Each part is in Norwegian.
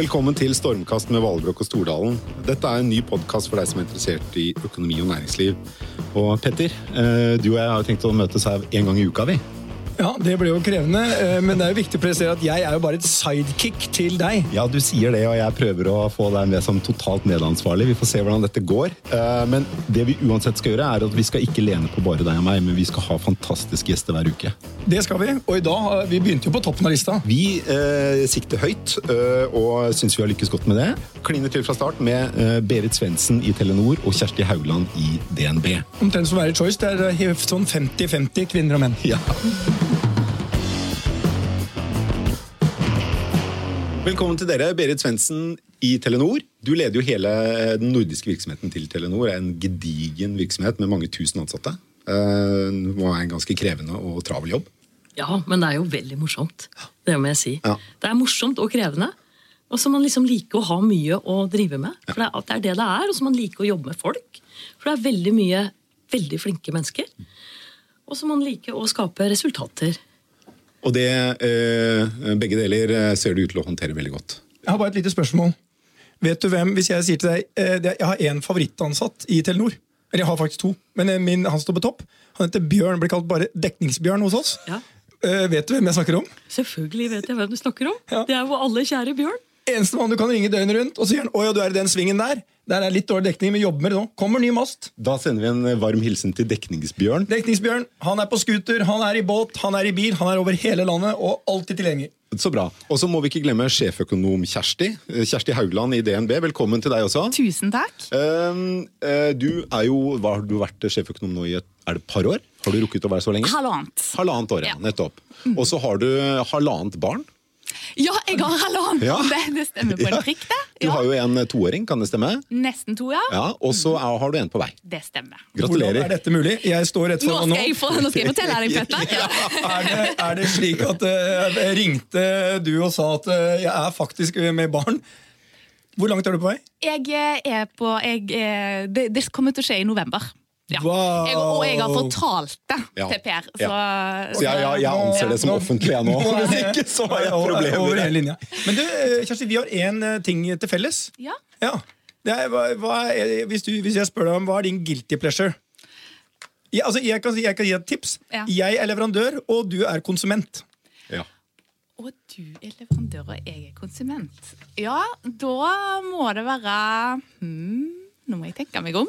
Velkommen til Stormkast med Valbrok og Stordalen. Dette er en ny podkast for deg som er interessert i økonomi og næringsliv. Og Petter, eh, du og jeg har tenkt å møtes her en gang i uka, vi. Ja, det blir jo krevende, eh, men det er jo viktig å presisere at jeg er jo bare et sidekick til deg. Ja, du sier det, og jeg prøver å få deg med som totalt medansvarlig. Vi får se hvordan dette går. Eh, Men det vi uansett skal gjøre, er at vi skal ikke lene på bare deg og meg, men vi skal ha fantastiske gjester hver uke. Det skal vi, og i dag har- vi begynte jo på toppen av lista. Vi eh, sikter høyt eh, og syns vi har lykkes godt med det. Kliner til fra start med eh, Berit Svendsen i Telenor og Kjersti Haugland i DNB. Omtrent som Very Choice, det er eh, sånn 50-50 kvinner og menn. Ja. Velkommen til dere, Berit Svendsen i Telenor. Du leder jo hele eh, den nordiske virksomheten til Telenor. Det er En gedigen virksomhet med mange tusen ansatte. Eh, Det må være en ganske krevende og travel jobb. Ja, men det er jo veldig morsomt. Det må jeg si. Ja. Det er morsomt og krevende. Og så man liksom liker å ha mye å drive med. For det er, det er det det er. Og så man liker å jobbe med folk. For det er veldig mye veldig flinke mennesker. Og så man liker å skape resultater. Og det, eh, begge deler eh, ser du ut til å håndtere veldig godt. Jeg har bare et lite spørsmål. Vet du hvem, hvis jeg sier til deg eh, Jeg har én favorittansatt i Telenor. Eller jeg har faktisk to, men eh, min, han står på topp. Han heter Bjørn, blir kalt bare Dekningsbjørn hos oss. Ja. Uh, vet du hvem jeg snakker om? Selvfølgelig vet jeg hvem du snakker om. Ja. Det er jo alle kjære Bjørn. Eneste mann du kan ringe døgnet rundt, og så sier han å ja, du er i den svingen der. Der er litt dårlig dekning, men jobber med det nå. Kommer ny mast. Da sender vi en eh, varm hilsen til Dekningsbjørn. Dekningsbjørn, han er på scooter, han er i båt, han er i bil, han er over hele landet og alltid tilgjengelig. Så bra. Og så må vi ikke glemme sjeføkonom Kjersti. Eh, Kjersti Haugland i DNB. Velkommen til deg også. Tusen takk. Um, eh, du er jo, hva Har du vært sjeføkonom nå i et, er det et par år? Har du rukket å være så lenge? Halvannet. Halvannet år. Ja. Nettopp. Og så har du halvannet barn. Ja, jeg har halvannen! Ja. Det, det stemmer på Ja. en prikk, det. Du har jo en toåring, kan det stemme? Nesten to, ja. Ja, Og så er, har du en på vei. Det stemmer. Gratulerer. Hvordan er dette mulig? Jeg står rett Nå foran skal jeg, få, nå skal jeg fortelle deg, Petter. Ja. Er det, er det slik at uh, ringte du og sa at uh, jeg er faktisk med barn? Hvor langt er du på vei? Jeg eh, er på jeg, eh, det, det kommer til å skje i november. Ja. Wow. Jeg, og jeg har fortalt det Ja. til Per. Så, Så jeg, jeg, jeg anser det som offentlig, jeg nå. Hvis ikke, så har jeg problemer. Men du, eh, Kjersti, vi har én ting til felles. Ja. Ja. Det er, hva, hva er, hvis, du, hvis jeg spør deg om hva er din guilty pleasure? Ja, altså, jeg, kan, jeg kan gi deg et tips. Ja. Jeg er leverandør, og du er konsument. Ja. Og du er leverandør, og jeg er konsument. Ja, da må det være hmm, Nå må jeg tenke meg om.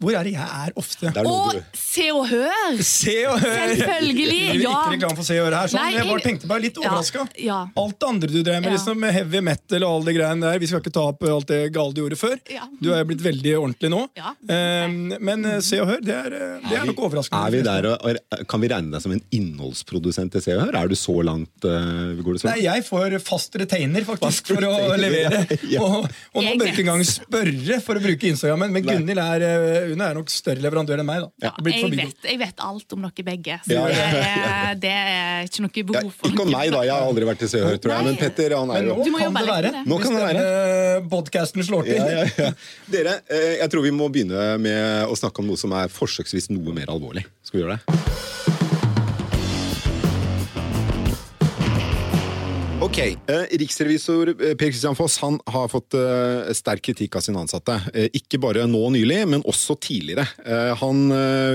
Hvor er det jeg er ofte? Det er Og du Se og Hør! Se og hør! Selvfølgelig, ja. Ikke reklame for Se og Hør her. Sånn. Nei, jeg bare tenkte meg litt Ja, overraska. ja. Alt det andre du drev med, Ja. liksom, med heavy metal og alle de greiene der. Vi skal ikke ta opp alt det gale du gjorde før. Ja. Du er blitt veldig ordentlig nå. Ja. Um, men eh, Se og Hør, det er, eh, det er nok overraskende. er vi der, og, Kan vi regne deg som en innholdsprodusent til Se og Hør? Er du så langt uh, Går det så Nei, jeg får fast retainer faktisk for å levere. ja, ja. Og, og bør jeg ikke engang spørre for å bruke Instagrammen, men. Gunhild er, hun er nok større leverandør enn meg. da. Ja, jeg, vet, jeg vet alt om dere begge, så Ja, ja, det, det er ikke noe behov for ikke om meg, da. Jeg har aldri vært til Se og Hør, tror jeg. Men Petter, han er jo nå kan det være. Nå kan det være. Podkasten slår til. ja, ja, ja. Dere, eh, jeg tror vi må begynne med å snakke om noe som er forsøksvis noe mer alvorlig. Skal vi gjøre det? Ok, eh, Riksrevisor eh, Per Christian Foss han har fått eh, sterk kritikk av sine ansatte. Ikke bare nå nylig, men også tidligere. Han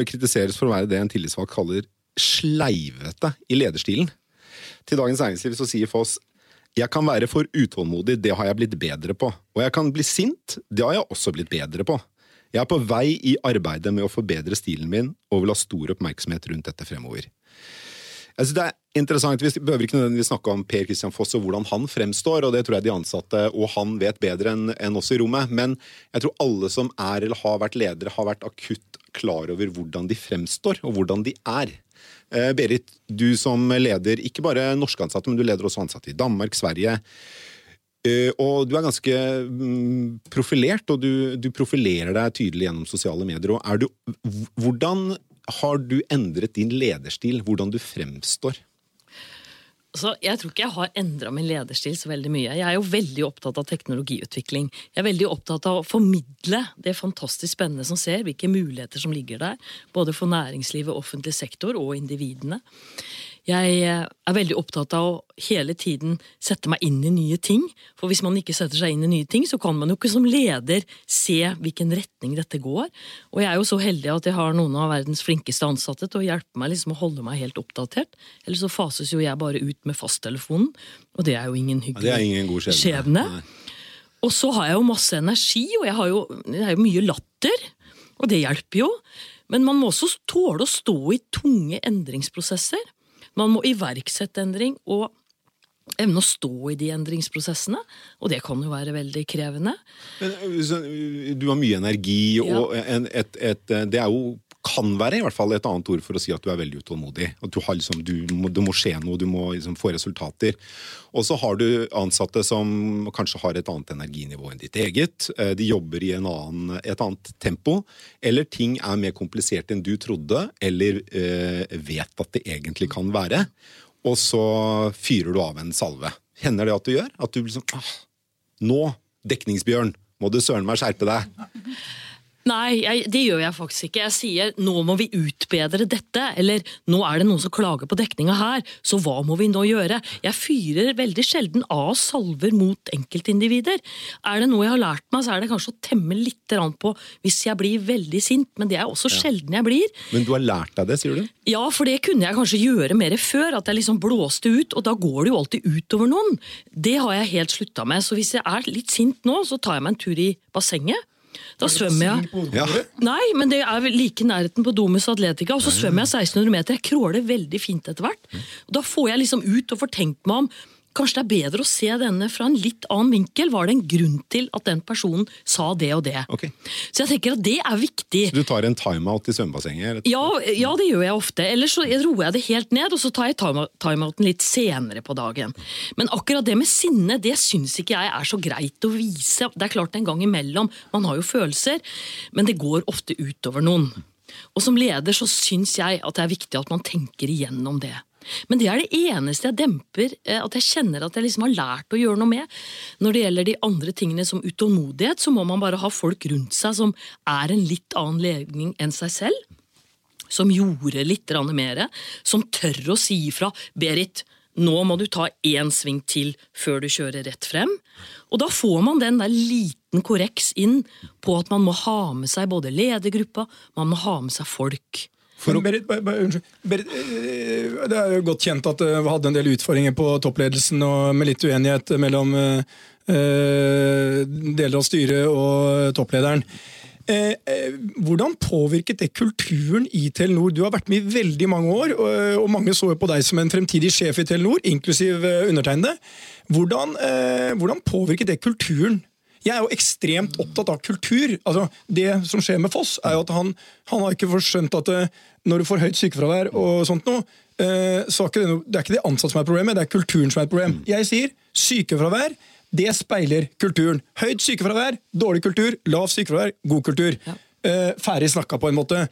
kritiseres for å være det en tillitsvalgt kaller sleivete i lederstilen. Til Dagens Næringsliv så sier Foss jeg kan være for utålmodig, det har jeg blitt bedre på. Og jeg kan bli sint, det har jeg også blitt bedre på. Jeg er på vei i arbeidet med å forbedre stilen min, og vil ha stor oppmerksomhet rundt dette fremover. Jeg synes det er interessant, Vi behøver ikke nødvendigvis snakke om Per Christian Foss og hvordan han fremstår, og det tror jeg de ansatte og han vet bedre enn en oss i rommet, men jeg tror alle som er eller har vært ledere, har vært akutt klar over hvordan de fremstår, og hvordan de er. Eh, Berit, du som leder ikke bare norske ansatte, men du leder også ansatte i Danmark, Sverige. Eh, Og du er ganske mm, profilert, og du, du profilerer deg tydelig gjennom sosiale medier. Og er du, hvordan har du endret din lederstil? Hvordan du fremstår? Så jeg tror ikke jeg har endra min lederstil så veldig mye. Jeg er jo veldig opptatt av teknologiutvikling. Jeg er veldig opptatt av å formidle det fantastisk spennende som ser, hvilke muligheter som ligger der. Både for næringslivet, offentlig sektor og individene. Jeg eh, er veldig opptatt av å hele tiden sette meg inn i nye ting. For hvis man ikke setter seg inn i nye ting, så kan man jo ikke som leder se hvilken retning dette går. Og jeg er jo så heldig at jeg har noen av verdens flinkeste ansatte til å hjelpe meg liksom å holde meg helt oppdatert. Eller så fases jo jeg bare ut med fasttelefonen, og det er jo ingen hyggelig det er ingen god skjebne. skjebne. Og så har jeg jo masse energi, og jeg har jo, det er jo mye latter. Og det hjelper jo. Men man må også tåle å stå i tunge endringsprosesser. Man må iverksette endring og evne å stå i de endringsprosessene. Og det kan jo være veldig krevende. Men, ø, du har mye energi, Ja. og en, et, et, det er jo kan være i hvert fall et annet ord for å si at du er veldig utålmodig. At du har liksom, du må, du må skje noe, du må liksom få resultater. Og så har du ansatte som kanskje har et annet energinivå enn ditt eget. Eh, De jobber i en annen, et annet tempo. Eller ting er mer komplisert enn du trodde, eller eh, vet at det egentlig kan være. Og så fyrer du av en salve. Hender det at du gjør? At du liksom ah, Nå, dekningsbjørn, må du søren meg skjerpe deg. Nei, jeg, det gjør jeg faktisk ikke. Jeg sier nå må vi utbedre dette, eller nå er det noen som klager på dekninga her, så hva må vi nå gjøre? Jeg fyrer veldig sjelden av salver mot enkeltindivider. Er det noe jeg har lært meg, så er det kanskje å temme litt på hvis jeg blir veldig sint, men det er også sjelden jeg blir. Men du har lært deg det, sier du? Ja, for det kunne jeg kanskje gjøre mer før, at jeg liksom blåste ut, og da går det jo alltid utover noen. Det har jeg helt slutta med, så hvis jeg er litt sint nå, så tar jeg meg en tur i bassenget. Da svømmer jeg. Ja. Nei, men det er like nærheten på Domus Atletica, og så svømmer jeg 1600 meter. Jeg kråler veldig fint etter hvert. Da får jeg liksom ut og får tenkt meg om Kanskje det er bedre å se denne fra en litt annen vinkel. Var det en grunn til at den personen sa det og det? Okay. Så jeg tenker at det er viktig. Så du tar en timeout i svømmebassenget? Ja, ja, det gjør jeg ofte. Eller så roer jeg det helt ned, og så tar jeg time- timeouten litt senere på dagen. Men akkurat det med sinne, det syns ikke jeg er så greit å vise. Det er klart en gang imellom, man har jo følelser, men det går ofte utover noen. Og som leder så syns jeg at det er viktig at man tenker igjennom det. Men det er det eneste jeg demper, eh, at jeg kjenner at jeg liksom har lært å gjøre noe med. Når det gjelder de andre tingene som utålmodighet, så må man bare ha folk rundt seg som er en litt annen legning enn seg selv som gjorde litt mer, som tør å si ifra. Berit, nå må du ta én sving til før du kjører rett frem. Og da får man den der liten korreks inn på at man må ha med seg både ledergruppa, man må ha med seg folk. Men Berit. Berit, eh, det er jo godt kjent at eh, vi hadde en del utfordringer på toppledelsen og med litt uenighet mellom eh, eh, deler av styret og topplederen. Eh, eh, hvordan påvirket det kulturen i Telenor? Du har vært med i veldig mange år, og, mange så jo på deg som en fremtidig sjef i Telenor, inklusiv eh, undertegnede. Hvordan, eh, hvordan påvirket det kulturen? Jeg er jo ekstremt opptatt av kultur. Altså, det som skjer med Foss, er jo at han, han har ikke forskjønt at det, når du får høyt sykefravær og sånt noe, eh, så er det, det er ikke de ansatte som er problemet, det er kulturen som er et problem. Jeg sier sykefravær. Det speiler kulturen. Høyt sykefravær, dårlig kultur. Lav sykefravær, god kultur. Eh, ferdig snakka, på en måte.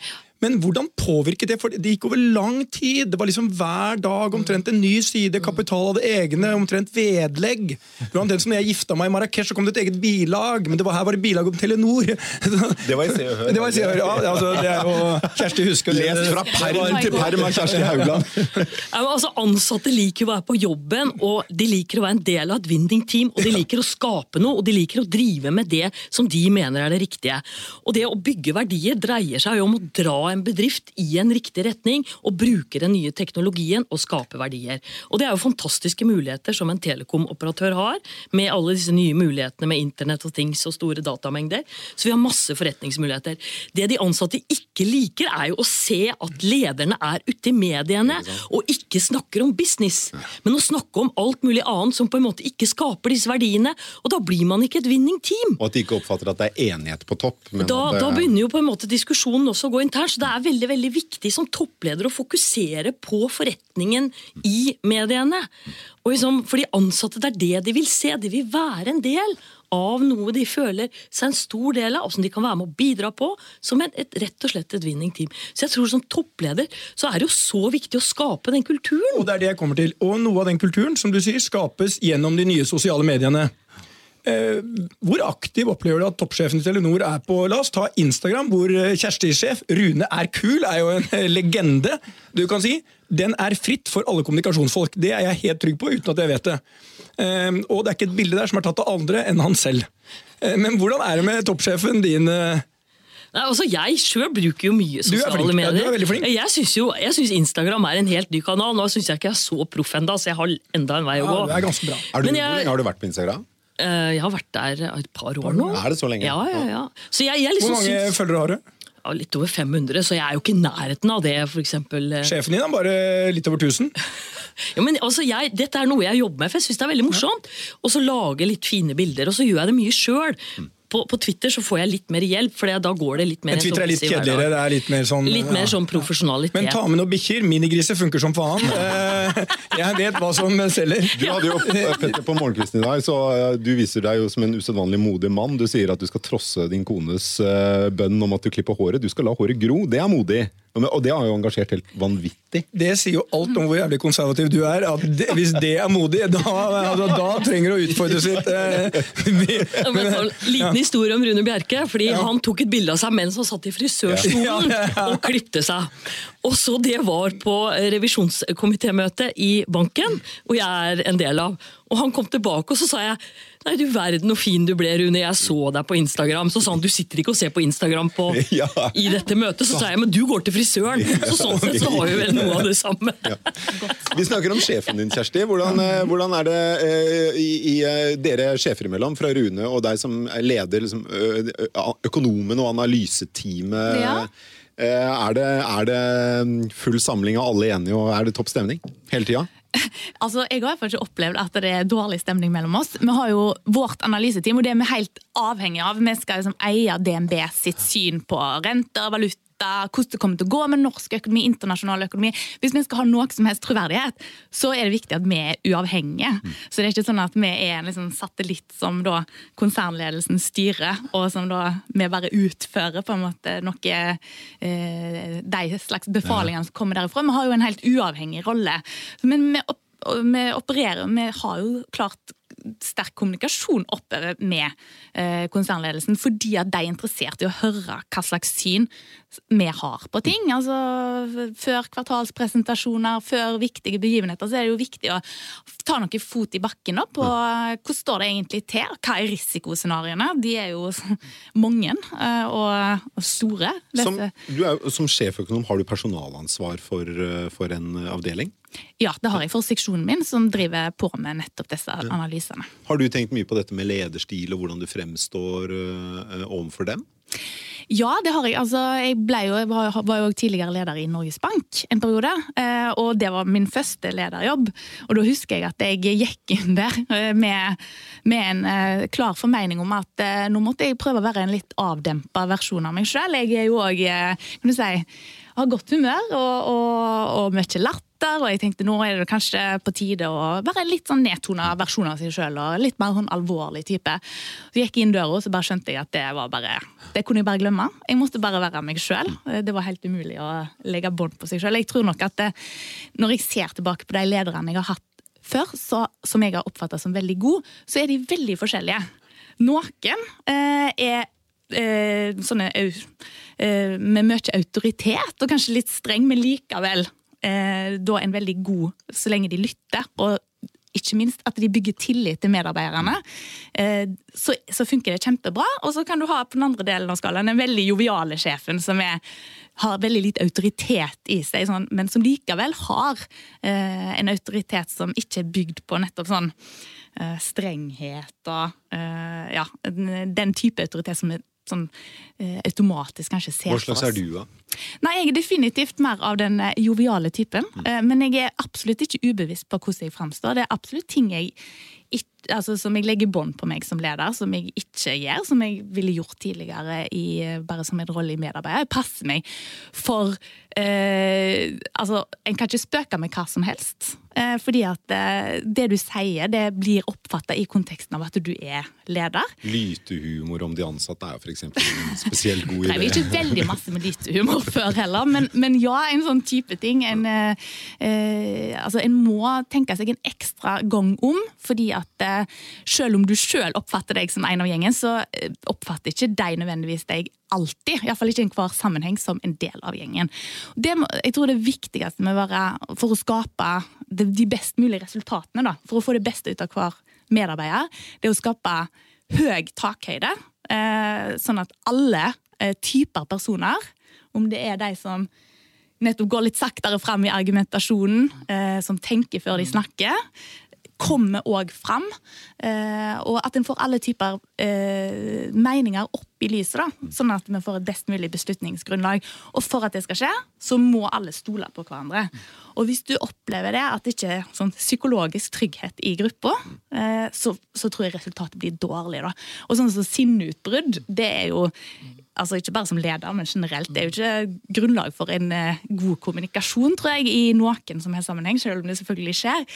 Men hvordan påvirket det? For det gikk over lang tid. Det var liksom hver dag omtrent en ny side. Kapital hadde egne omtrent vedlegg. Blant den som jeg gifta meg i Marrakech, så kom det et eget bilag. Men det var her var det bilag om Telenor. Det var i Se og Hør. Det var i Se og Hør, ja. Altså, det er jo Kjersti husker det. Lest fra perm til perm av Kjersti Haugland. Ja, men altså, ansatte liker å være på jobben, og de liker å være en del av et winning team. Og de liker å skape noe, og de liker å drive med det som de mener er det riktige. Og det å bygge verdier dreier seg jo om å dra en bedrift i en riktig retning, og bruke den nye teknologien og skape verdier. Og det er jo fantastiske muligheter som en telekomoperatør har, med alle disse nye mulighetene med internett og things og store datamengder. Så vi har masse forretningsmuligheter. Det de ansatte ikke liker, er jo å se at lederne er ute i mediene og ikke snakker om business, men å snakke om alt mulig annet som på en måte ikke skaper disse verdiene. Og da blir man ikke et winning team. Og at de ikke oppfatter at det er enighet på topp. men Da, det da er- begynner jo på en måte diskusjonen også å gå internt. Det er veldig veldig viktig som toppleder å fokusere på forretningen i mediene. Og liksom, for de ansatte, det er det de vil se. De vil være en del av noe de føler seg en stor del av, og som de kan være med å bidra på, som et, et, rett og slett et winning team. Så jeg tror som toppleder så er det jo så viktig å skape den kulturen. Og det er det jeg kommer til. Og noe av den kulturen som du sier, skapes gjennom de nye sosiale mediene. Eh, hvor aktiv opplever du at toppsjefen i Telenor er på La oss ta Instagram, hvor eh, Kjersti-sjef Rune er kul, er jo en eh, legende. du kan si. Den er fritt for alle kommunikasjonsfolk. Det er jeg helt trygg på, uten at jeg vet det. Eh, og det er ikke et bilde der som er tatt av andre enn han selv. Men hvordan er det med toppsjefen din? Nei, altså Jeg sjøl bruker jo mye Du er sosiale flink. Ja, medier. er flink. Jeg syns jo jeg synes Instagram er en helt ny kanal. Nå syns jeg ikke jeg er så proff ennå, så jeg har enda en vei å Ja, gå. det er ganske bra. Er du, Men jeg- Hvor lenge har du vært på Instagram? Eh, Jeg har vært der et par år nå. Er det så lenge? Ja, ja, ja. Så jeg, jeg Hvor liksom mange syns følgere har du? ja, Litt over 500, så jeg er jo ikke i nærheten av det, for eksempel. eh. Sjefen din har bare litt over 1000. Ja, men altså, jeg, Dette er noe jeg jobber med, for jeg syns det er veldig morsomt. Og så lage litt fine bilder, og så gjør jeg det mye sjøl. På, på Twitter så får jeg litt mer hjelp, for da går det litt mer Men Twitter er litt kjedeligere. det er Litt mer sånn... Litt mer ja. sånn profesjonalitet. Men ta med noen bikkjer. Minigriser funker som faen. Eh, Jeg vet hva som selger. Du hadde jo, Petter, På morgenkvisten i dag, så eh, du viser deg jo som en usedvanlig modig mann. Du sier at du skal trosse din kones eh, bønn om at du klipper håret. Du skal la håret gro. Det er modig. Og og det har jo engasjert helt vanvittig. Det sier jo alt om hvor jævlig konservativ du er. At det, hvis det er modig, da, da, da trenger du å utfordres litt. eh, Ja, men men- så, liten historie om Rune Bjerke. fordi Han tok et bilde av seg mens han satt i frisørstolen Ja, ja, ja. og klipte seg. Og så Det var på revisjonskomitémøte i banken, hvor jeg er en del av. Og Han kom tilbake og så sa jeg Nei, du verden hvor fin du ble, Rune. Jeg så deg på Instagram. Så sa han du sitter ikke og ser på Instagram på, Ja. i dette møtet. Så sa jeg men du går til frisøren. Så sånn sett så har vi vel noe av det samme. Vi snakker om sjefen din, Kjersti. Hvordan, eh, hvordan er det eh, i, i eh, dere sjefer imellom, fra Rune og deg som er leder liksom, økonomen og analyseteamet? Ja. Eh, Er det, er det mm, full samling av alle enige, og er det topp stemning hele tida? Altså, Jeg har i hvert fall ikke opplevd at det er dårlig stemning mellom oss. Vi har jo vårt analyseteam, og det er vi helt avhengig av. Vi skal liksom eie DNB sitt syn på renter, valuta, hvordan det kommer til å gå med norsk økonomi, internasjonal økonomi. Hvis vi skal ha noe som helst troverdighet, så er det viktig at vi er uavhengige. Så det er ikke sånn at vi er en liksom satellitt som da konsernledelsen styrer, og som da vi bare utfører på en måte noe eh, De slags befalingene som kommer derifra. Vi har jo en helt uavhengig rolle. Men vi, opp, vi opererer Vi har jo klart sterk kommunikasjon oppover med eh, konsernledelsen, fordi at de er interessert i å høre hva slags syn vi har på ting. Altså, før kvartalspresentasjoner, før viktige begivenheter, så er det jo viktig å ta noe fot i bakken opp, og eh, hvordan står det egentlig til. Hva er risikoscenarioene? De er jo mange eh, og, store. Som, du er, som sjeføkonom har du personalansvar for, for en avdeling. Ja, det har jeg for seksjonen min, som driver på med nettopp disse analysene. Har du tenkt mye på dette med lederstil og hvordan du fremstår øh, overfor dem? Ja, det har jeg. Altså, jeg jo, jeg var, var jo tidligere leder i Norges Bank en periode. eh, Og det var min første lederjobb. Og da husker jeg at jeg gikk inn der med, med en klar formening om at nå måtte jeg prøve å være en litt avdempa versjon av meg sjøl. Jeg er jo òg, kan du si, har godt humør og, og, og mye latter. Og jeg tenkte nå er det kanskje på tide å være litt sånn nedtona versjon av seg sjøl. Og litt mer sånn alvorlig type. Så jeg gikk inn døra, og så bare skjønte jeg at det var bare Det kunne jeg bare glemme. Jeg måtte bare være meg sjøl. Det var helt umulig å legge bånd på seg sjøl. Jeg tror nok at det, når jeg ser tilbake på de lederne jeg har hatt før, så, som jeg har oppfatta som veldig gode, så er de veldig forskjellige. Noen eh, er eh, sånne eh, med mye autoritet, og kanskje litt streng, men likevel eh, da en veldig god så lenge de lytter. og ikke minst at de bygger tillit til medarbeiderne. Eh, så, så funker det kjempebra. Og så kan du ha på den andre delen av skalaen den veldig joviale sjefen som er, har veldig litt autoritet i seg, sånn, men som likevel har eh, en autoritet som ikke er bygd på nettopp sånn eh, strenghet og eh, ja, den, den type autoritet som er sånn eh, automatisk kanskje ser Hva for slags er du, da? Nei, Jeg er definitivt mer av den eh, joviale typen. eh, Men jeg er absolutt ikke ubevisst på hvordan jeg framstår. Det er absolutt ting jeg altså, som jeg legger bånd på meg som leder, som jeg ikke gjør, som jeg ville gjort tidligere i, bare som en rolle i medarbeider. Jeg passer meg for eh, Altså, en kan ikke spøke med hva som helst. Eh, fordi at eh, det du sier, det blir oppfatta i konteksten av at du er leder. Lytehumor om de ansatte er f.eks. en spesielt god idé. Nei, vi er ikke veldig masse med lytehumor før heller, men, men, ja, en sånn type ting. En, eh, eh, altså, en må tenke seg en ekstra gang om, fordi at eh, selv om du selv oppfatter deg som en av gjengen, så eh, oppfatter ikke de nødvendigvis deg alltid, iallfall ikke i enhver sammenheng, som en del av gjengen. Det, jeg tror det viktigste med å for å skape de best mulige resultatene, da, for å få det beste ut av hver medarbeider, det er å skape høy takhøyde, eh, sånn at alle eh, typer personer, om det er de som nettopp går litt saktere fram i argumentasjonen, som tenker før de snakker, kommer òg fram. Eh, og at en får alle typer eh, meninger opp i lyset, da, sånn at vi får et best mulig beslutningsgrunnlag. Og for at det skal skje, så må alle stole på hverandre. Og hvis du opplever det, at det ikke er sånn psykologisk trygghet i gruppa, eh, så, så, tror jeg resultatet blir dårlig. da. Og sånn som sinneutbrudd, det er jo altså ikke bare som leder, men generelt. Det er jo ikke grunnlag for en uh, god kommunikasjon, tror jeg, i noen som har sammenheng, selv om det selvfølgelig skjer.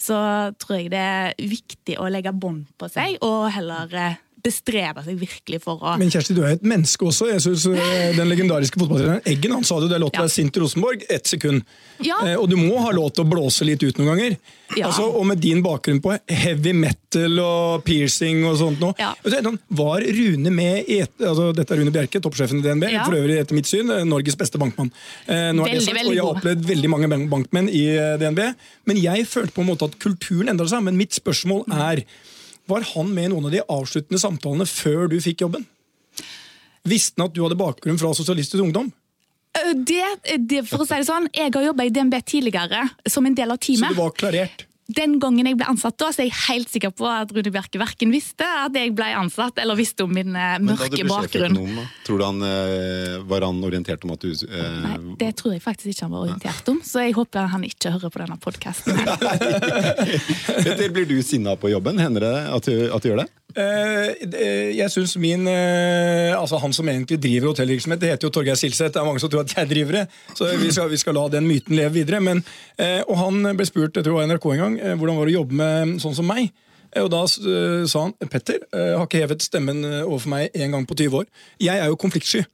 Så tror jeg det er viktig å legge bånd på seg, og heller uh, bestrebe seg virkelig for å Men Kjersti, du er et menneske også. Jeg synes eh, Den legendariske fotballtreneren Eggen han sa det, det er lov til å være sint i Rosenborg ett sekund. Ja. Eh, og du må ha lov til å blåse litt ut noen ganger. Ja. Altså, og med din bakgrunn på heavy metal og piercing og sånt noe. Ja. Var Rune med i et, altså, Dette er Rune Bjerke, toppsjefen i DNB. For øvrig, etter mitt syn, Norges beste bankmann. Eh, nå veldig, sagt, og Jeg har opplevd veldig mange bankmenn i DNB. Men jeg følte på en måte at kulturen endra seg. Men mitt spørsmål er var han med i noen av de avsluttende samtalene før du fikk jobben? Visste han at du hadde bakgrunn fra Sosialistisk Ungdom? Det, det, for å si det sånn, Jeg har jobba i DNB tidligere som en del av teamet. Så du var klarert? Den gangen jeg ble ansatt, da, så er jeg helt sikker på at Rune Bjerke verken visste at jeg ble ansatt, eller visste om min uh, mørke bakgrunn. Økonom, tror du han uh, var han orientert om at du eh... Nei, Det tror jeg faktisk ikke han var orientert om, så jeg håper han ikke hører på denne podkasten. Blir du sinna på jobben? Hender det at du, at du gjør det? Jeg synes min altså Han som egentlig driver hotellvirksomhet, det heter jo Torgeir Silseth. Det er mange som tror at jeg driver det, så vi skal, vi skal la den myten leve videre. Men, og han ble spurt, jeg tror det var NRK en gang, Eh, hvordan var det å jobbe med sånn som meg? Eh, og Da sa han Petter har ikke hevet stemmen overfor meg en gang på 20 år. Jeg er jo konfliktsky.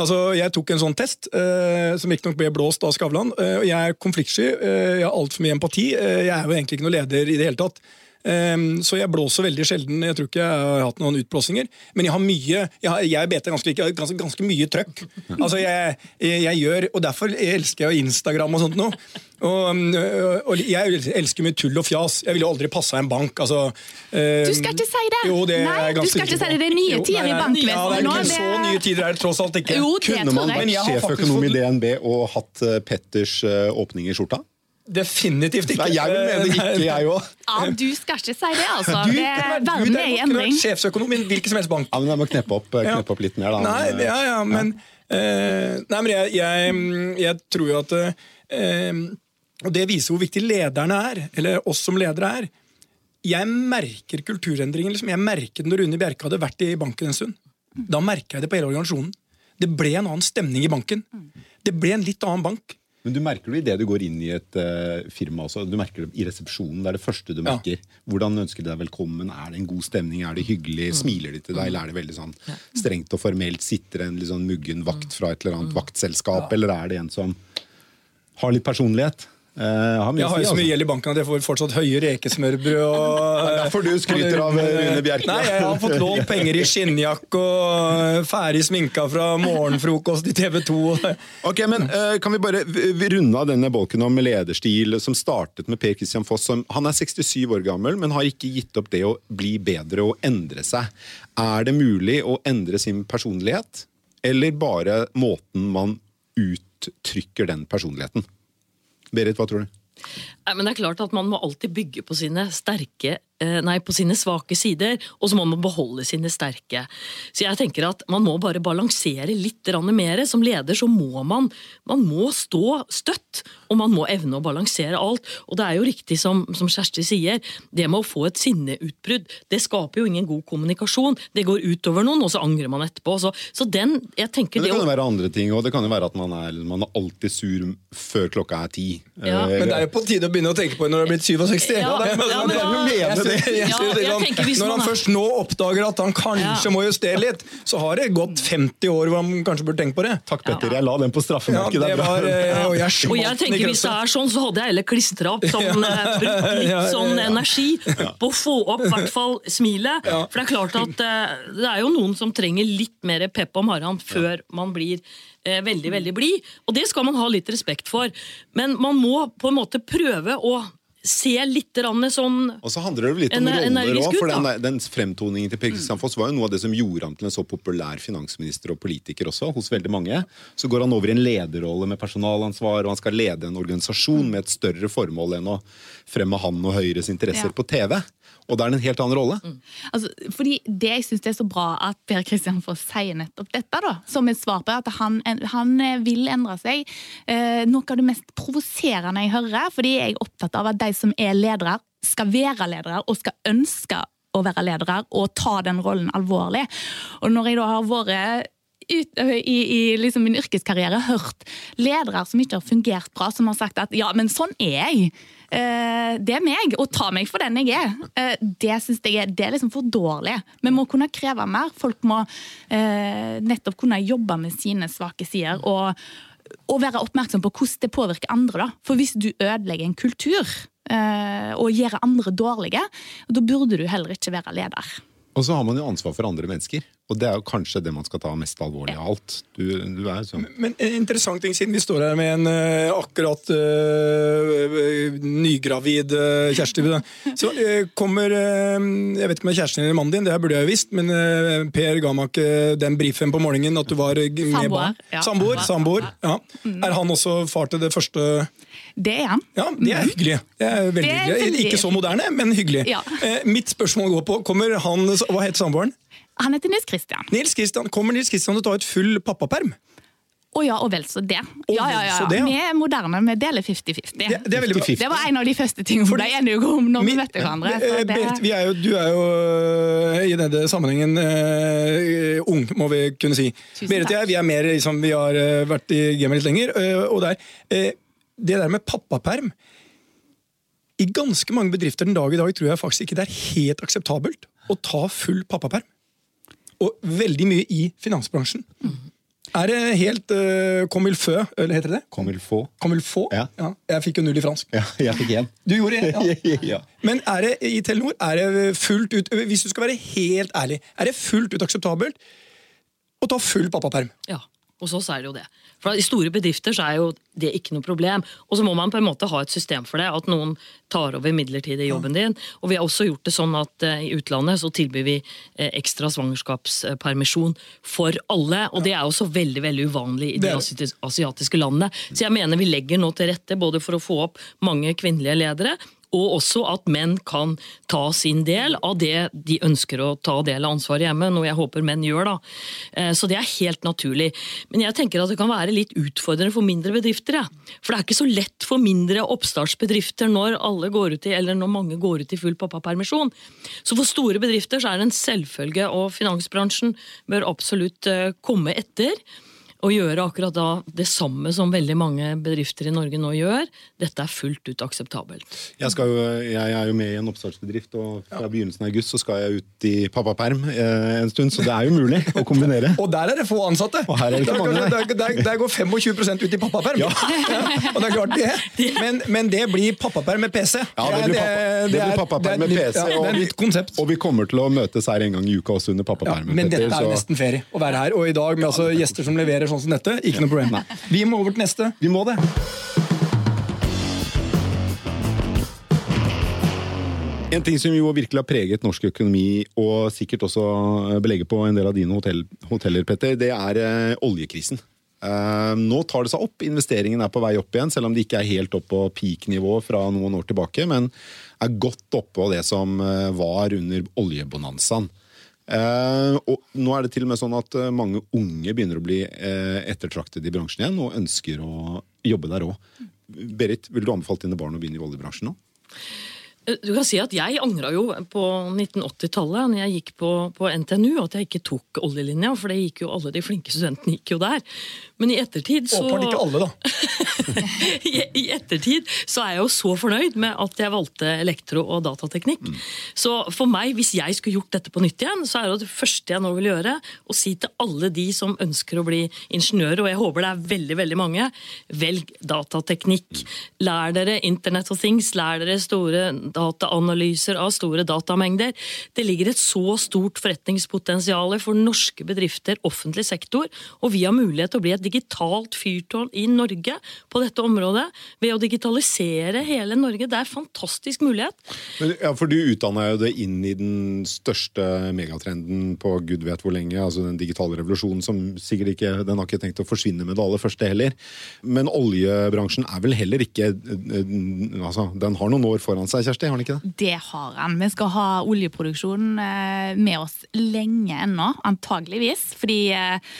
Altså, Jeg tok en sånn test, eh, som riktignok ble blåst av Skavlan. Eh, jeg er konfliktsky, jeg har altfor mye empati. jeg er jo egentlig ikke noe leder i det hele tatt. Um, så jeg blåser veldig sjelden. Jeg tror ikke jeg har hatt noen utblåsninger. Men jeg har mye Jeg, har, jeg beter ganske, ganske, ganske, mye trøkk. Altså jeg, jeg, jeg, gjør Og derfor elsker jeg Instagram og sånt noe. Og, og, jeg elsker mye tull og fjas. Jeg ville aldri passa en bank. Altså, um, du skal ikke si det! Jo, det nei, du skal ikke si det. Det er nye tider i bankvesenet nå. Det... er ikke Så nye tider er det tross alt ikke. Jo, Kunne man vært sjeføkonom i DNB og hatt eh, Petters eh, åpning i skjorta? Definitivt ikke. Nei, jeg vil mene ikke, jeg òg. Ja, du skal ikke si det, altså. Du, det, verden er i endring. Sjefsøkonom i hvilken som helst bank. Ja, men Jeg må kneppe opp, kneppe opp litt mer, da. Nei, ja, ja, men, uh, nei, men jeg, jeg, jeg, tror jo at uh, Og det viser hvor viktig lederne er, eller oss som ledere er. Jeg merker kulturendringen. Liksom. Jeg merket når Rune Bjerke hadde vært i banken en stund. Da merka jeg det på hele organisasjonen. Det ble en annen stemning i banken. Det ble en litt annen bank. Men du merker det idet du går inn i et uh, firma også. Du merker det i resepsjonen. Det er det første du merker. Ja. Hvordan ønsker de deg velkommen? Er det en god stemning? Er det hyggelig? Mm. Smiler de til deg? Eller er det veldig sånn strengt og formelt? Sitter en litt sånn muggen vakt fra et eller annet mm. vaktselskap? Eller er det en som har litt personlighet? Uh, har jeg har jo så mye altså. gjeld i banken at jeg får fortsatt høye rekesmørbrød. Og, Derfor du skryter av eh, Rune Bjerke? Nei, jeg har fått lånt penger i skinnjakke og ferdig sminka fra morgenfrokost i TV 2. ok, men uh, Kan vi bare runde av denne bolken om lederstil som startet med Per Christian Foss? Som, han er 67 år gammel, men har ikke gitt opp det å bli bedre og endre seg. Er det mulig å endre sin personlighet, eller bare måten man uttrykker den personligheten? Berit, hva tror du? Men det er klart at Man må alltid bygge på sine sterke nei, på sine svake sider, og så må man beholde sine sterke. Så jeg tenker at man må bare balansere litt mer. Som leder så må man, man må stå støtt, og man må evne å balansere alt. Og det er jo riktig som, som Kjersti sier, det med å få et sinneutbrudd, det skaper jo ingen god kommunikasjon. Det går utover noen, og så angrer man etterpå. Så, så den, jeg tenker Men det det kan jo være andre ting, og det kan jo være at man er, man er alltid sur før klokka er ti. Ja. Eh, Men det er jo på tide å begynne å tenke på når du er blitt 67. Ja, det er- ja, men det er jo da- mener Jeg det. Jeg Ja, det jeg sånn, Når han først nå oppdager at han kanskje Ja. må justere litt, så har det gått 50 år hvor han kanskje burde tenke på det. Takk, Petter. Jeg la den på Ja, straffemerket. det er var, eh, og jeg Og jeg tenker Hvis det er sånn, så hadde jeg heller klistra opp sånn, eh, brukt litt Ja, ja, ja. sånn energi på å få opp i hvert fall smilet. Ja. For det er klart at eh, det er jo noen som trenger litt mer pep om harran før man blir eh, veldig, veldig blid. Og det skal man ha litt respekt for. Men man må på en måte prøve å se litt sånn Og så handler det jo litt om En- roller òg. For den, den fremtoningen til Per Kristian Foss var jo noe av det som gjorde ham til en så populær finansminister og politiker også, hos veldig mange. Så går han over i en lederrolle med personalansvar, og han skal lede en organisasjon med et større formål enn å fremme han og Høyres interesser Ja. på TV. Og da er det en helt annen rolle. Altså, fordi Det jeg syns er så bra at Per Kristian Foss sier nettopp dette, da, som et svar på at han, han eh, vil endre seg. Eh, noe av det mest provoserende jeg hører, fordi jeg er opptatt av at de som er ledere, skal være ledere og skal ønske å være ledere og ta den rollen alvorlig. Og når jeg da har vært ut, i, i liksom min yrkeskarriere hørt ledere som ikke har fungert bra, som har sagt at ja, men sånn er jeg. Eh, det er meg, og ta meg for den jeg er. Eh, det synes jeg er, det er liksom for dårlig. Vi må kunne kreve mer. Folk må eh, nettopp kunne jobbe med sine svake sider. og og være oppmerksom på hvordan det påvirker andre. Da. For hvis du ødelegger en kultur eh, og gjør andre dårlige, da burde du heller ikke være leder. Og så har man jo ansvar for andre mennesker. Og det er jo kanskje det man skal ta mest alvorlig av alt. Du, du er sånn Men en interessant ting, siden vi står her med en uh, akkurat uh, nygravid eh, Kjersti. Så kommer Jeg vet ikke om det er kjæresten eller mannen din, det her burde jeg jo visst, men Per ga meg ikke den brifen på morgenen at du var med med Samboer, ja. Samboer. samboer, ja. Er han også far til det første Det er han. Ja, det er hyggelig. Det er veldig Det er hyggelig. Ikke så moderne, men hyggelig. Ja. Eh, mitt spørsmål går på Kommer han Hva heter samboeren? Han heter Nils Kristian. Nils Kristian, Kommer Nils Kristian til å ta ut full pappaperm? Å ja, og vel så det. Og Ja, ja, ja. så det, ja. Vi er moderne, vi deler 50-50. Det, det. Det var en av de første tingene vi ble enige om når vi møtte hverandre. Eh, Så det, Berit, vi er jo, du er jo øh, i denne sammenhengen uh, ung, må vi kunne si. Tusen Berit og jeg vi er mer liksom, vi har vært i gamet litt lenger. Uh, og der, øh, det der med pappaperm I ganske mange bedrifter den dag i dag tror jeg faktisk ikke det er helt akseptabelt å ta full pappaperm. Og veldig mye i finansbransjen. Er det helt uh, comme il feu, eller heter det det? Comme il faut. Comme il faut? Ja. Jeg fikk jo null i fransk. Ja, jeg fikk én. Du gjorde det? Ja. Ja. Men er det i Telenor er det fullt ut Hvis du skal være helt ærlig, er det fullt ut akseptabelt å ta full pappaperm? Ja, hos oss er det jo det. For I store bedrifter så er jo det ikke noe problem. Og så må man på en måte ha et system for det, at noen tar over midlertidig jobben din. Og vi har også gjort det sånn at eh, i utlandet så tilbyr vi eh, ekstra svangerskapspermisjon for alle. Og det er også veldig veldig uvanlig i de asiatiske landene. Så jeg mener vi legger nå til rette både for å få opp mange kvinnelige ledere, og også at menn kan ta sin del av det de ønsker å ta del av ansvaret hjemme, noe jeg håper menn gjør. da. Eh, Så det er helt naturlig. Men jeg tenker at det kan være litt utfordrende for mindre bedrifter. Ja. For det er ikke så lett for mindre oppstartsbedrifter når alle går ut i, eller når mange går ut i full pappapermisjon. Så for store bedrifter så er det en selvfølge, og finansbransjen bør absolutt eh, komme etter og gjøre akkurat da det samme som veldig mange bedrifter i Norge nå gjør. Dette er fullt ut akseptabelt. Jeg, skal jo, jeg er jo med i en oppstartsbedrift, og fra begynnelsen av august så skal jeg ut i pappaperm eh, en stund, så det er jo mulig å kombinere. Og der er det få ansatte! Og her er det ikke Der- mange, nei. der, der, der går 25% ut i pappaperm! Ja. og det er klart det. Men, men det blir pappaperm med PC. Ja, det blir, pappa, det blir er- pappaperm er med PC, Ja, det er og, et vi, konsept. og vi kommer til å møtes her en gang i uka også under Ja, pappapermen. men dette er jo nesten ferie å være her. Og i dag med altså gjester som leverer sånn som dette, ikke noe problem. Vi må over til neste. Vi må det. En ting som jo virkelig har preget norsk økonomi, og sikkert også belegget på en del av dine hotell, hoteller, Petter, det er eh, oljekrisen. Eh, nå tar det seg opp, investeringen er på vei opp igjen, selv om det ikke er helt opp på peak-nivå fra noen år tilbake. Men er godt oppå det som eh, var under oljebonanzaen. Eh, og nå er det til og med sånn at eh, mange unge begynner å bli eh, ettertraktet i bransjen igjen, og ønsker å jobbe der òg. Berit, vil du anbefale dine barn å begynne i oljebransjen nå? Eh, Du kan si at Jeg angra jo på 1980-tallet, når jeg gikk på, på NTNU, at jeg ikke tok oljelinja. For det gikk jo alle de flinke studentene gikk jo der. Men i ettertid så Åpenbart ikke alle, da. I, I ettertid så er jeg jo så fornøyd med at jeg valgte elektro- og datateknikk. Så for meg, hvis jeg skulle gjort dette på nytt igjen, så er det det første jeg nå vil gjøre, å si til alle de som ønsker å bli ingeniører, og jeg håper det er veldig veldig mange, velg datateknikk. Lær dere Internet of Things, lær dere store dataanalyser av store datamengder. Det ligger et så stort forretningspotensial for norske bedrifter, offentlig sektor, og vi har mulighet til å bli et digitalt fyrtårn i Norge på dette området ved å digitalisere hele Norge. Det er en fantastisk mulighet. Men, ja, for du utdanna jo det inn i den største megatrenden på gud vet hvor lenge, altså den digitale revolusjonen, som sikkert ikke Den har ikke tenkt å forsvinne med det aller første heller. Men oljebransjen er vel heller ikke eh, altså, Den har noen år foran seg, Kjersti? Har han ikke det? Det har han. Vi skal ha oljeproduksjon eh, med oss lenge ennå, antageligvis. Fordi eh,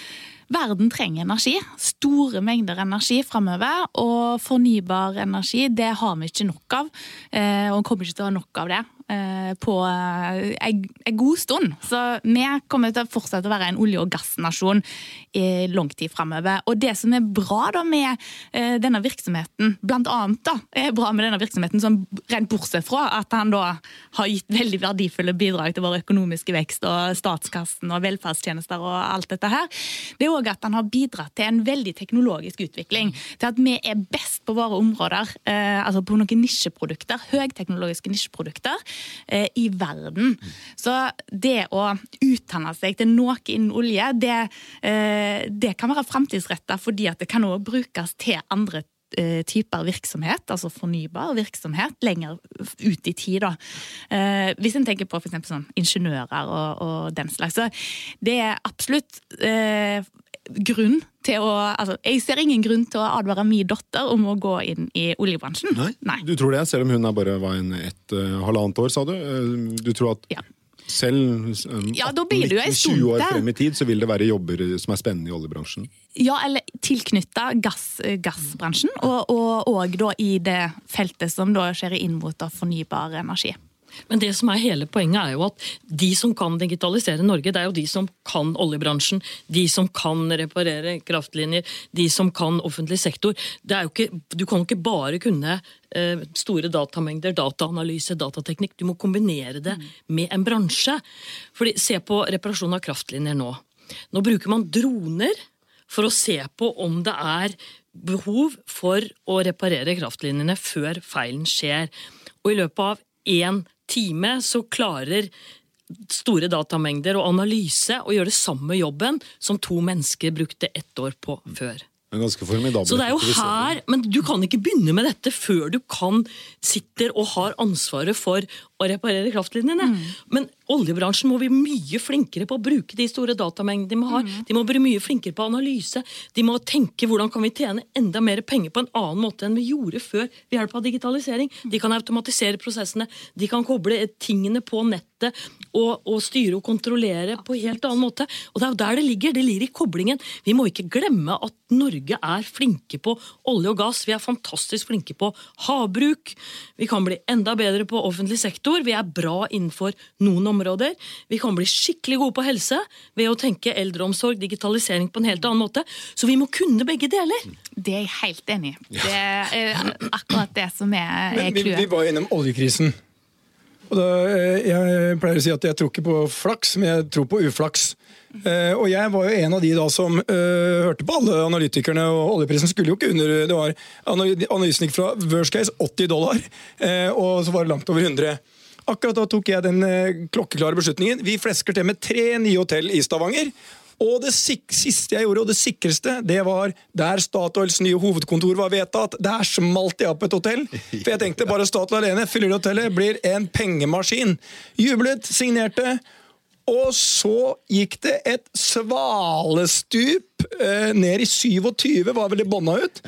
verden trenger energi. Store mengder energi framover. Og fornybar energi, det har vi ikke nok av. eh, Og kommer ikke til å ha nok av det på eh, en god stund. Så vi kommer til å fortsette å være en olje- og gassnasjon i lang tid framover. Og det som er bra da med eh, denne virksomheten, blant annet da, er bra med denne virksomheten, som rent bortsett fra at han da har gitt veldig verdifulle bidrag til vår økonomiske vekst og statskassen og velferdstjenester og alt dette her, det er òg at han har bidratt til en veldig teknologisk utvikling. Til at vi er best på våre områder, eh, altså på noen nisjeprodukter, høyteknologiske nisjeprodukter, eh, i verden. Så det å utdanne seg til noe innen olje, det, eh, det kan være framtidsretta fordi at det kan også brukes til andre ting typer virksomhet, altså fornybar virksomhet, lenger ut i tid. Da. Eh, hvis en tenker på f.eks. sånn ingeniører og, og den slags. Så det er absolutt eh, grunn til å altså, Jeg ser ingen grunn til å advare min datter om å gå inn i oljebransjen. Du tror det, selv om hun er bare var en ett uh, halvannet år, sa du? Uh, du tror at Ja. selv um, Ja, da blir det jo en 18-19-20 år frem i tid, så vil det være jobber som er spennende i oljebransjen? Ja, eller tilknytta gass, gassbransjen, og, og, og da i det feltet som da skjer inn mot fornybar energi. Men det som er hele poenget er jo at de som kan digitalisere Norge, det er jo de som kan oljebransjen, de som kan reparere kraftlinjer, de som kan offentlig sektor. Ikke, du kan jo ikke bare kunne eh, store datamengder, dataanalyse, datateknikk. Du må kombinere det med en bransje. Fordi, se på reparasjon av kraftlinjer nå. Nå bruker man droner for å se på om det er behov for å reparere kraftlinjene før feilen skjer. Og i løpet av én time så klarer store datamengder og analyse å gjøre samme jobben som to mennesker brukte ett år på før. En ganske formidabel Så det er jo her, Men du kan ikke begynne med dette før du kan sitter og har ansvaret for å reparere kraftlinjene. Men oljebransjen må bli mye flinkere på å bruke de store datamengdene de har. De må bli mye flinkere på analyse. De må tenke hvordan kan vi tjene enda mer penger på en annen måte enn vi gjorde før ved hjelp av digitalisering. De kan automatisere prosessene, de kan koble tingene på nettet og, og styre og kontrollere på en helt annen måte. Og det er jo der det ligger. Det ligger i koblingen. Vi må ikke glemme at Norge er flinke på olje og gass. Vi er fantastisk flinke på havbruk. Vi kan bli enda bedre på offentlig sektor. Vi er bra innenfor noen områder. Vi kan bli skikkelig gode på helse ved å tenke eldreomsorg, digitalisering på en helt annen måte. Så vi må kunne begge deler. Det er jeg helt enig i. Det er akkurat det som er, clouet. Vi, vi var innom oljekrisen. Og da, eh, jeg pleier å si at jeg tror ikke på flaks, men jeg tror på uflaks. Uh, og jeg var jo en av de da som uh, hørte på alle analytikerne, og oljeprisen skulle jo ikke under Det var Analysen gikk fra worst case 80 dollar, uh, og så var det langt over 100. Akkurat da tok jeg den eh, klokkeklare beslutningen. Vi flesker til med tre nye hotell i Stavanger. Og det siste jeg gjorde, og det sikreste, det var der Statoils nye hovedkontor var vedtatt. Der smalt jeg opp et hotell. For jeg tenkte bare Statoil alene fyller hotellet, blir en pengemaskin. Jublet, signerte. Og så gikk det et svalestup eh, ned i 27, var vel det bånda ut.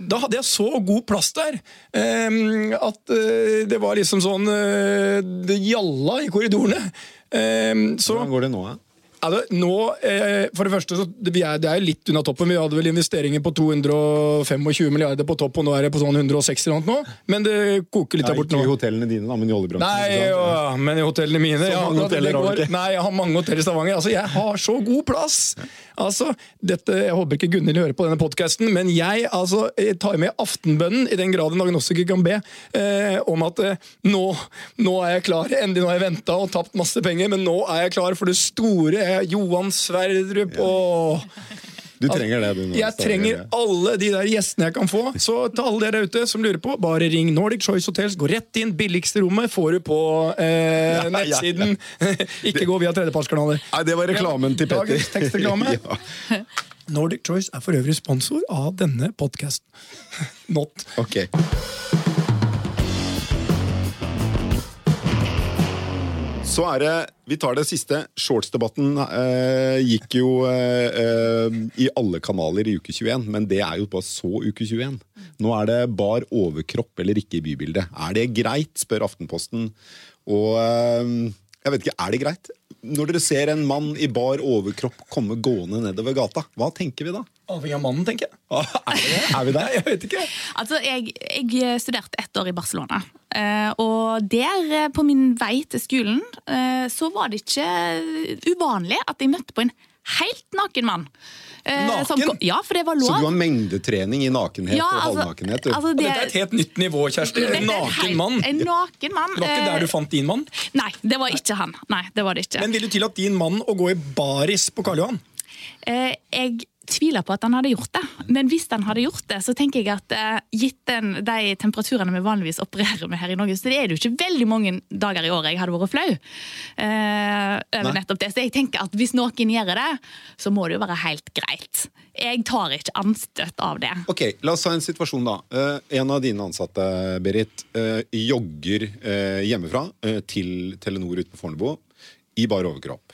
Da hadde jeg så god plass der eh, at eh, det var liksom sånn eh, Det gjalla i korridorene. Eh, så Hvordan går det nå, da? Altså, nå, eh, for det første, så, det, vi er, det er jo litt unna toppen. Vi hadde vel investeringer på 225 milliarder på topp, og nå er det på sånn 160 eller noe. nå. Men det koker litt der borte ikke i hotellene dine, da, men i oljebransjen. Nei, ikke ja, men i hotellene mine Så ja, du går- ikke? Nei, jeg har mange hoteller i Stavanger. Altså, jeg har så god plass! Altså, dette, Jeg håper ikke Gunhild hører på denne podkasten, men jeg altså, jeg tar med aftenbønnen, i den grad en agnostiker kan be, eh, om at eh, nå, nå er jeg klar. Endelig nå har jeg venta og tapt masse penger, men nå er jeg klar for det store. Eh, Johan Sverdrup og Du trenger det, du. nå, jeg trenger alle de der gjestene jeg kan få. Så til alle dere ute som lurer på, bare ring Nordic Choice Hotels. Gå rett inn. Billigste rommet får du på eh, ja, ja. nettsiden. Ikke gå via tredjepartskanaler. Nei, det var reklamen til Petter. Dagens tekstreklame. ja, Nordic Choice er for øvrig sponsor av denne podkasten. Not. ok. Så er det Vi tar det siste. Shorts-debatten eh, gikk jo eh, eh, i alle kanaler i uke 21, men det er jo bare så uke 21. Nå er det bar overkropp eller ikke i bybildet. Er det greit, spør Aftenposten. Og eh, jeg vet ikke, er det greit? Når dere ser en mann i bar overkropp komme gående nedover gata, hva tenker vi da? Avhengig av mannen, tenker jeg. Er, vi det? er vi der? Jeg vet ikke. Altså, jeg, jeg studerte ett år i Barcelona. Eh, og der, eh, på min vei til skolen, eh, så var det ikke uvanlig at jeg møtte på en helt naken mann. Eh, Naken? som ja, for det var lov. Så du har mengdetrening i nakenhet Ja, og altså- halvnakenhet? du? altså, det- Dette er et helt nytt nivå, Kjersti. Er En naken helt- mann. En naken mann. Det var ikke der du fant din mann. Nei, det var ikke han. Nei, det var det ikke. Men vil du tillate din mann å gå i baris på Karl Johan? Eh, jeg tviler på at han hadde gjort det. Men hvis han hadde gjort det, så tenker jeg at eh, gitt den, de temperaturene vi vanligvis opererer med her i Norge, så er det jo ikke veldig mange dager i året jeg hadde vært flau eh, over Nei. nettopp det. Så jeg tenker at hvis noen gjør det, så må det jo være helt greit. Jeg tar ikke anstøt av det. Ok, La oss ta en situasjon, da. Eh, en av dine ansatte, Berit, eh, jogger hjemmefra til Telenor ute på Fornebu i bar overkropp.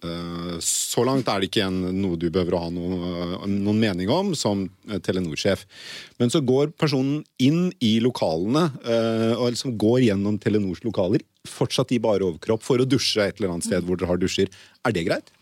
Eh, så langt er det ikke noe du behøver å ha noe, noen mening om som Telenor-sjef. Men så går personen inn i lokalene eh, og liksom går gjennom Telenors lokaler, fortsatt i bare overkropp, for å dusje et eller annet sted hvor dere har dusjer. Er det greit?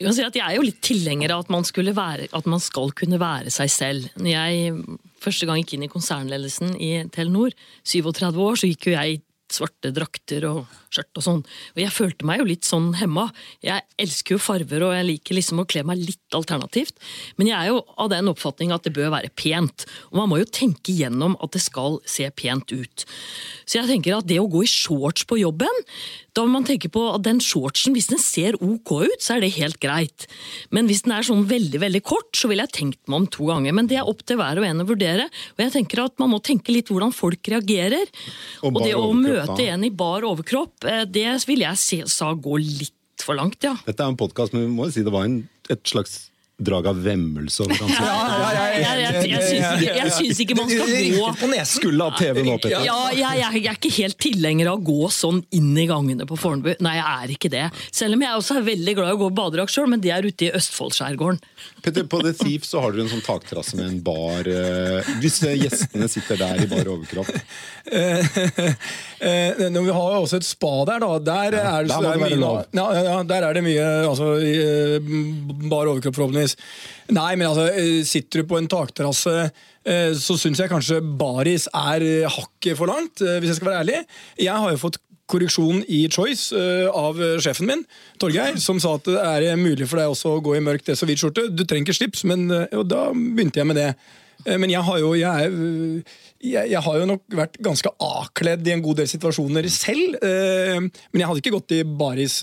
Jeg er jo litt tilhenger av at man, være, at man skal kunne være seg selv. Når jeg første gang gikk inn i konsernledelsen i Telenor, 37 år, så gikk jo jeg i svarte drakter og skjørt og sånn. Og jeg følte meg jo litt sånn hemma. Jeg elsker jo farver, og jeg liker liksom å kle meg litt alternativt. Men jeg er jo av den oppfatning at det bør være pent. Og man må jo tenke gjennom at det skal se pent ut. Så jeg tenker at det å gå i shorts på jobben, da må man tenke på at den shortsen, hvis den ser ok ut, så er det helt greit. Men hvis den er sånn veldig veldig kort, så ville jeg tenkt meg om to ganger. Men det er opp til hver og en å vurdere. Og jeg tenker at man må tenke litt hvordan folk reagerer. Og Og, det å møte en i bar overkropp, det ville jeg se, sa gå litt for langt, ja. Dette er en podkast, men vi må jo si det var en, et slags drag av vemmelse over ansiktet. Jeg, jeg, jeg, syns ikke, jeg syns ikke man skal gå på nesen. Skulle ha TV nå, Petter. Ja, jeg, jeg, jeg er ikke helt tilhenger av å gå sånn inn i gangene på Fornebu. Nei, jeg er ikke det. Selv om jeg også er veldig glad i å gå badedrakt sjøl, men det er ute i Østfoldskjærgården. Petter, på The Thief så har dere en sånn takterrasse med en bar. eh, Hvis eh, gjestene sitter der i bar overkropp Eh, vi har jo også et spa der, da. Der, er, det, der er det mye, ja, ja, ja, altså, bar overkropp, forhåpentligvis. Nei, men altså, eh, sitter du på en takterrasse, eh, så syns jeg kanskje baris er eh, hakket for langt, hvis jeg skal være ærlig. Jeg har jo fått korreksjon i Choice av sjefen min, Torgeir, som sa at det er mulig for deg også å gå i mørk dress og hvit skjorte. Du trenger ikke slips, men og da begynte jeg med det. Men jeg har jo jeg, jeg, jeg har jo nok vært ganske avkledd i en god del situasjoner selv. Men jeg hadde ikke gått i baris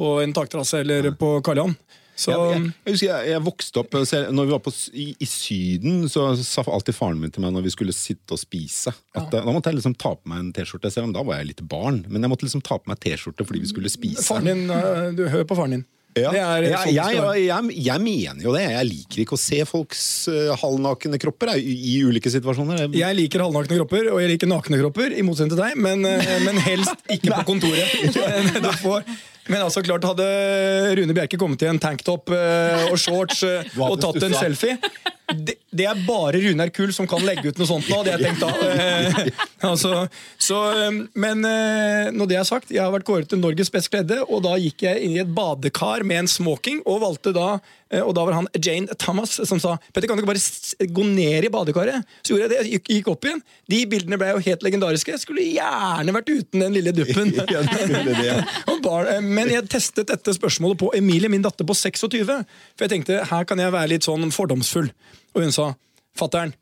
på en takterrasse eller på Karl Johan. Så jeg, jeg, jeg jeg, vokste opp så Når vi var på, i, i Syden, så sa alltid faren min til meg når vi skulle sitte og spise at eh, Da måtte jeg liksom ta på meg en T-skjorte. Selv om da var jeg litt barn. Men jeg måtte liksom ta på meg T-skjorte fordi vi skulle spise. faren din, øh, du hører på faren din. Ja. Det er jeg, sånn jeg, jeg, jeg, mener jo det. Jeg liker ikke å se folks uh, halvnakne kropper jeg, i, ulike situasjoner. Jeg liker halvnakne kropper, og jeg liker nakne kropper, i motsetning til deg, men, uh, men helst ikke på kontoret. Du får, Men altså klart hadde Rune Bjerke kommet i en tanktop eh, og shorts eh, og tatt en selfie det, det er bare Runar Kull som kan legge ut noe sånt nå, hadde jeg tenkt da. Eh, altså, så, men når det er sagt, jeg har vært kåret til Norges best kledde, og da gikk jeg inn i et badekar med en smoking, og valgte da og da var han Jane Thomas som sa Petter, kan du ikke bare gå ned i badekaret? Så gjorde jeg det, gikk, gikk opp igjen. De bildene ble jo helt legendariske. Jeg skulle gjerne vært uten den lille duppen. Ja, det eh, Men jeg testet dette spørsmålet på Emilie, min datter på 26. For jeg tenkte her kan jeg være litt sånn fordomsfull. Og hun sa fatter'n.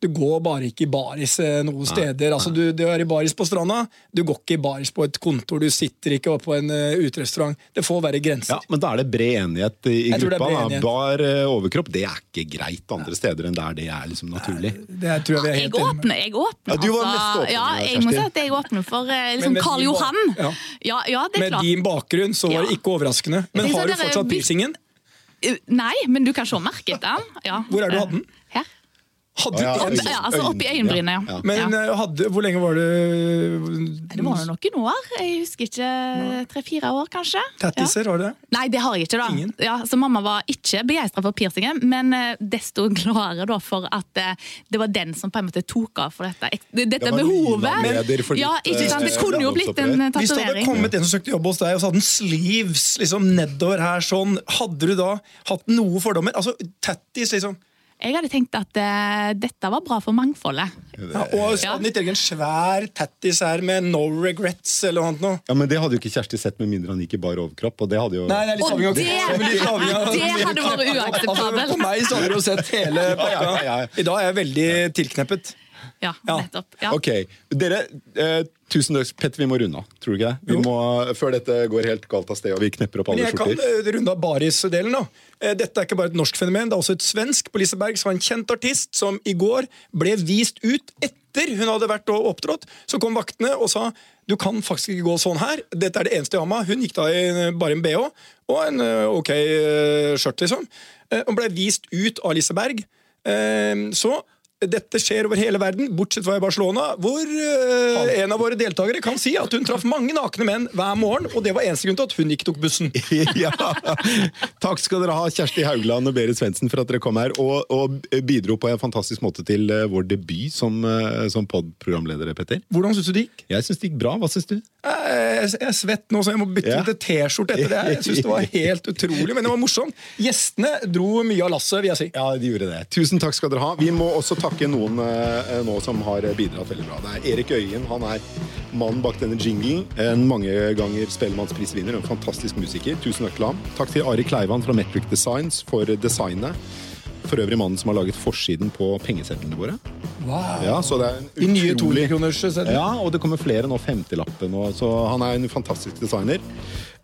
Du går bare ikke i baris noen noen steder. Altså, du, du er i baris på stranda, du går ikke i baris på et kontor, du sitter ikke på en uh, uterestaurant. Det får være grenser. Ja, men da er det bred enighet i Jeg det gruppa. enighet. Bar eh, overkropp det er ikke greit andre steder enn der det er liksom naturlig. Det er- tror jeg vi er helt enige med. åpner, jeg åpner. Ja, du var altså. mest åpen, Ja, jeg må si at jeg åpner for eh, liksom men, Karl Johan. Ja. Ja, ja, det er Med klart. din bakgrunn så var det ikke overraskende. Men har du fortsatt piercingen? Nei, men du kan se merket den. Ja. Hvor er du hatt den? Hadde du Ja, øy- Ja, altså oppi øyenbrynet, ja. Ja. Men ja. eh, hadde, hvor lenge var det Det var noen år. Jeg husker ikke tre-fire år, kanskje. Ja. Tattiser, var det det? Nei, det har jeg ikke. da. Ingen? Ja, så Mamma var ikke begeistra for piercingen, men eh, desto gladere da for at eh, det var den som på en måte tok av for dette, dette Det behovet. For Ja, ikke sant? Det eh, kunne jo blitt en tatovering. Hvis det hadde kommet en som søkte jobb hos deg, og så hadde den sleeves liksom nedover her sånn, hadde du da hatt noe fordommer? Altså, tattis, liksom. Jeg hadde tenkt at uh, dette var bra for mangfoldet. Ja, og så Ja. en svær tattis her med no regrets eller noe annet. Ja, men Det hadde jo ikke Kjersti sett med mindre han gikk i bar overkropp. og det hadde jo... Nei, det er litt Og det, av det- er litt det hadde vært uakseptabelt. Altså, på meg så hadde du jo sett hele pakka. Ja, ja, ja. I dag er jeg veldig tilkneppet. Ja, Ja. nettopp. Ja. Ok, dere, eh, tusen takk. Petter, vi må runde av. Tror du ikke det? Vi må, før dette går helt galt av sted og vi knepper opp Men alle jeg kan skjorter. eh, runde av baris-delen. da. Eh, Dette er ikke bare et norsk fenomen, det er også et svensk på Liseberg som var en kjent artist som i går ble vist ut etter hun hadde vært og opptrådt. Så kom vaktene og sa du kan faktisk ikke gå sånn her. Dette er det eneste jeg har med. Hun gikk da i eh, bare en bh og en ok skjørt, liksom. Og ble vist ut av Liseberg. Så dette skjer over hele verden, bortsett fra i Barcelona, hvor uh, en av våre deltakere kan si at hun traff mange nakne menn hver morgen, og det var eneste grunn til at hun ikke tok bussen. ja. Takk skal dere ha, Kjersti Haugland og Berit Svendsen, for at dere kom her og, og bidro på en fantastisk måte til eh, vår debut som, eh, som pod-programleder, Petter. Hvordan syns du det gikk? Jeg syns det gikk bra. Hva syns du? Jeg jeg er svett nå, så jeg må bytte Ja. ut T-skjorte etter det. her. Jeg synes det var helt utrolig, men det var morsomt. Gjestene dro mye av lasset, vil jeg si. Ja, de gjorde det. Tusen takk skal dere ha. Vi må også takke noen eh, nå som har bidratt veldig bra. Det er Erik Øyen. Han er mannen bak denne jinglen. En mange ganger Spellemannsprisvinner. En fantastisk musiker. Tusen takk til ham. Takk til Ari Kleivan fra Metric Designs for designet. For øvrig mannen som har laget forsiden på pengesedlene våre. Ja, så det er en De nye utrolig- 200-kronerssedlene. Ja, og det kommer flere nå, 50-lappen, og- så han er en fantastisk designer.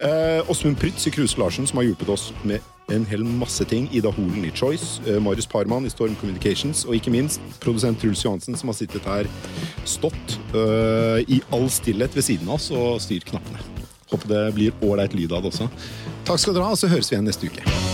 Eh, Åsmund Prytz i Kruse Larsen, som har hjulpet oss med en hel masse ting. Ida Holen i Choice, eh, Marius Parman i Storm Communications, og ikke minst produsent Truls Johansen, som har sittet her stått eh, i all stillhet ved siden av oss og styrt knappene. Håper det blir ålreit lyd av det også. Takk skal dere ha, og så høres vi igjen neste uke.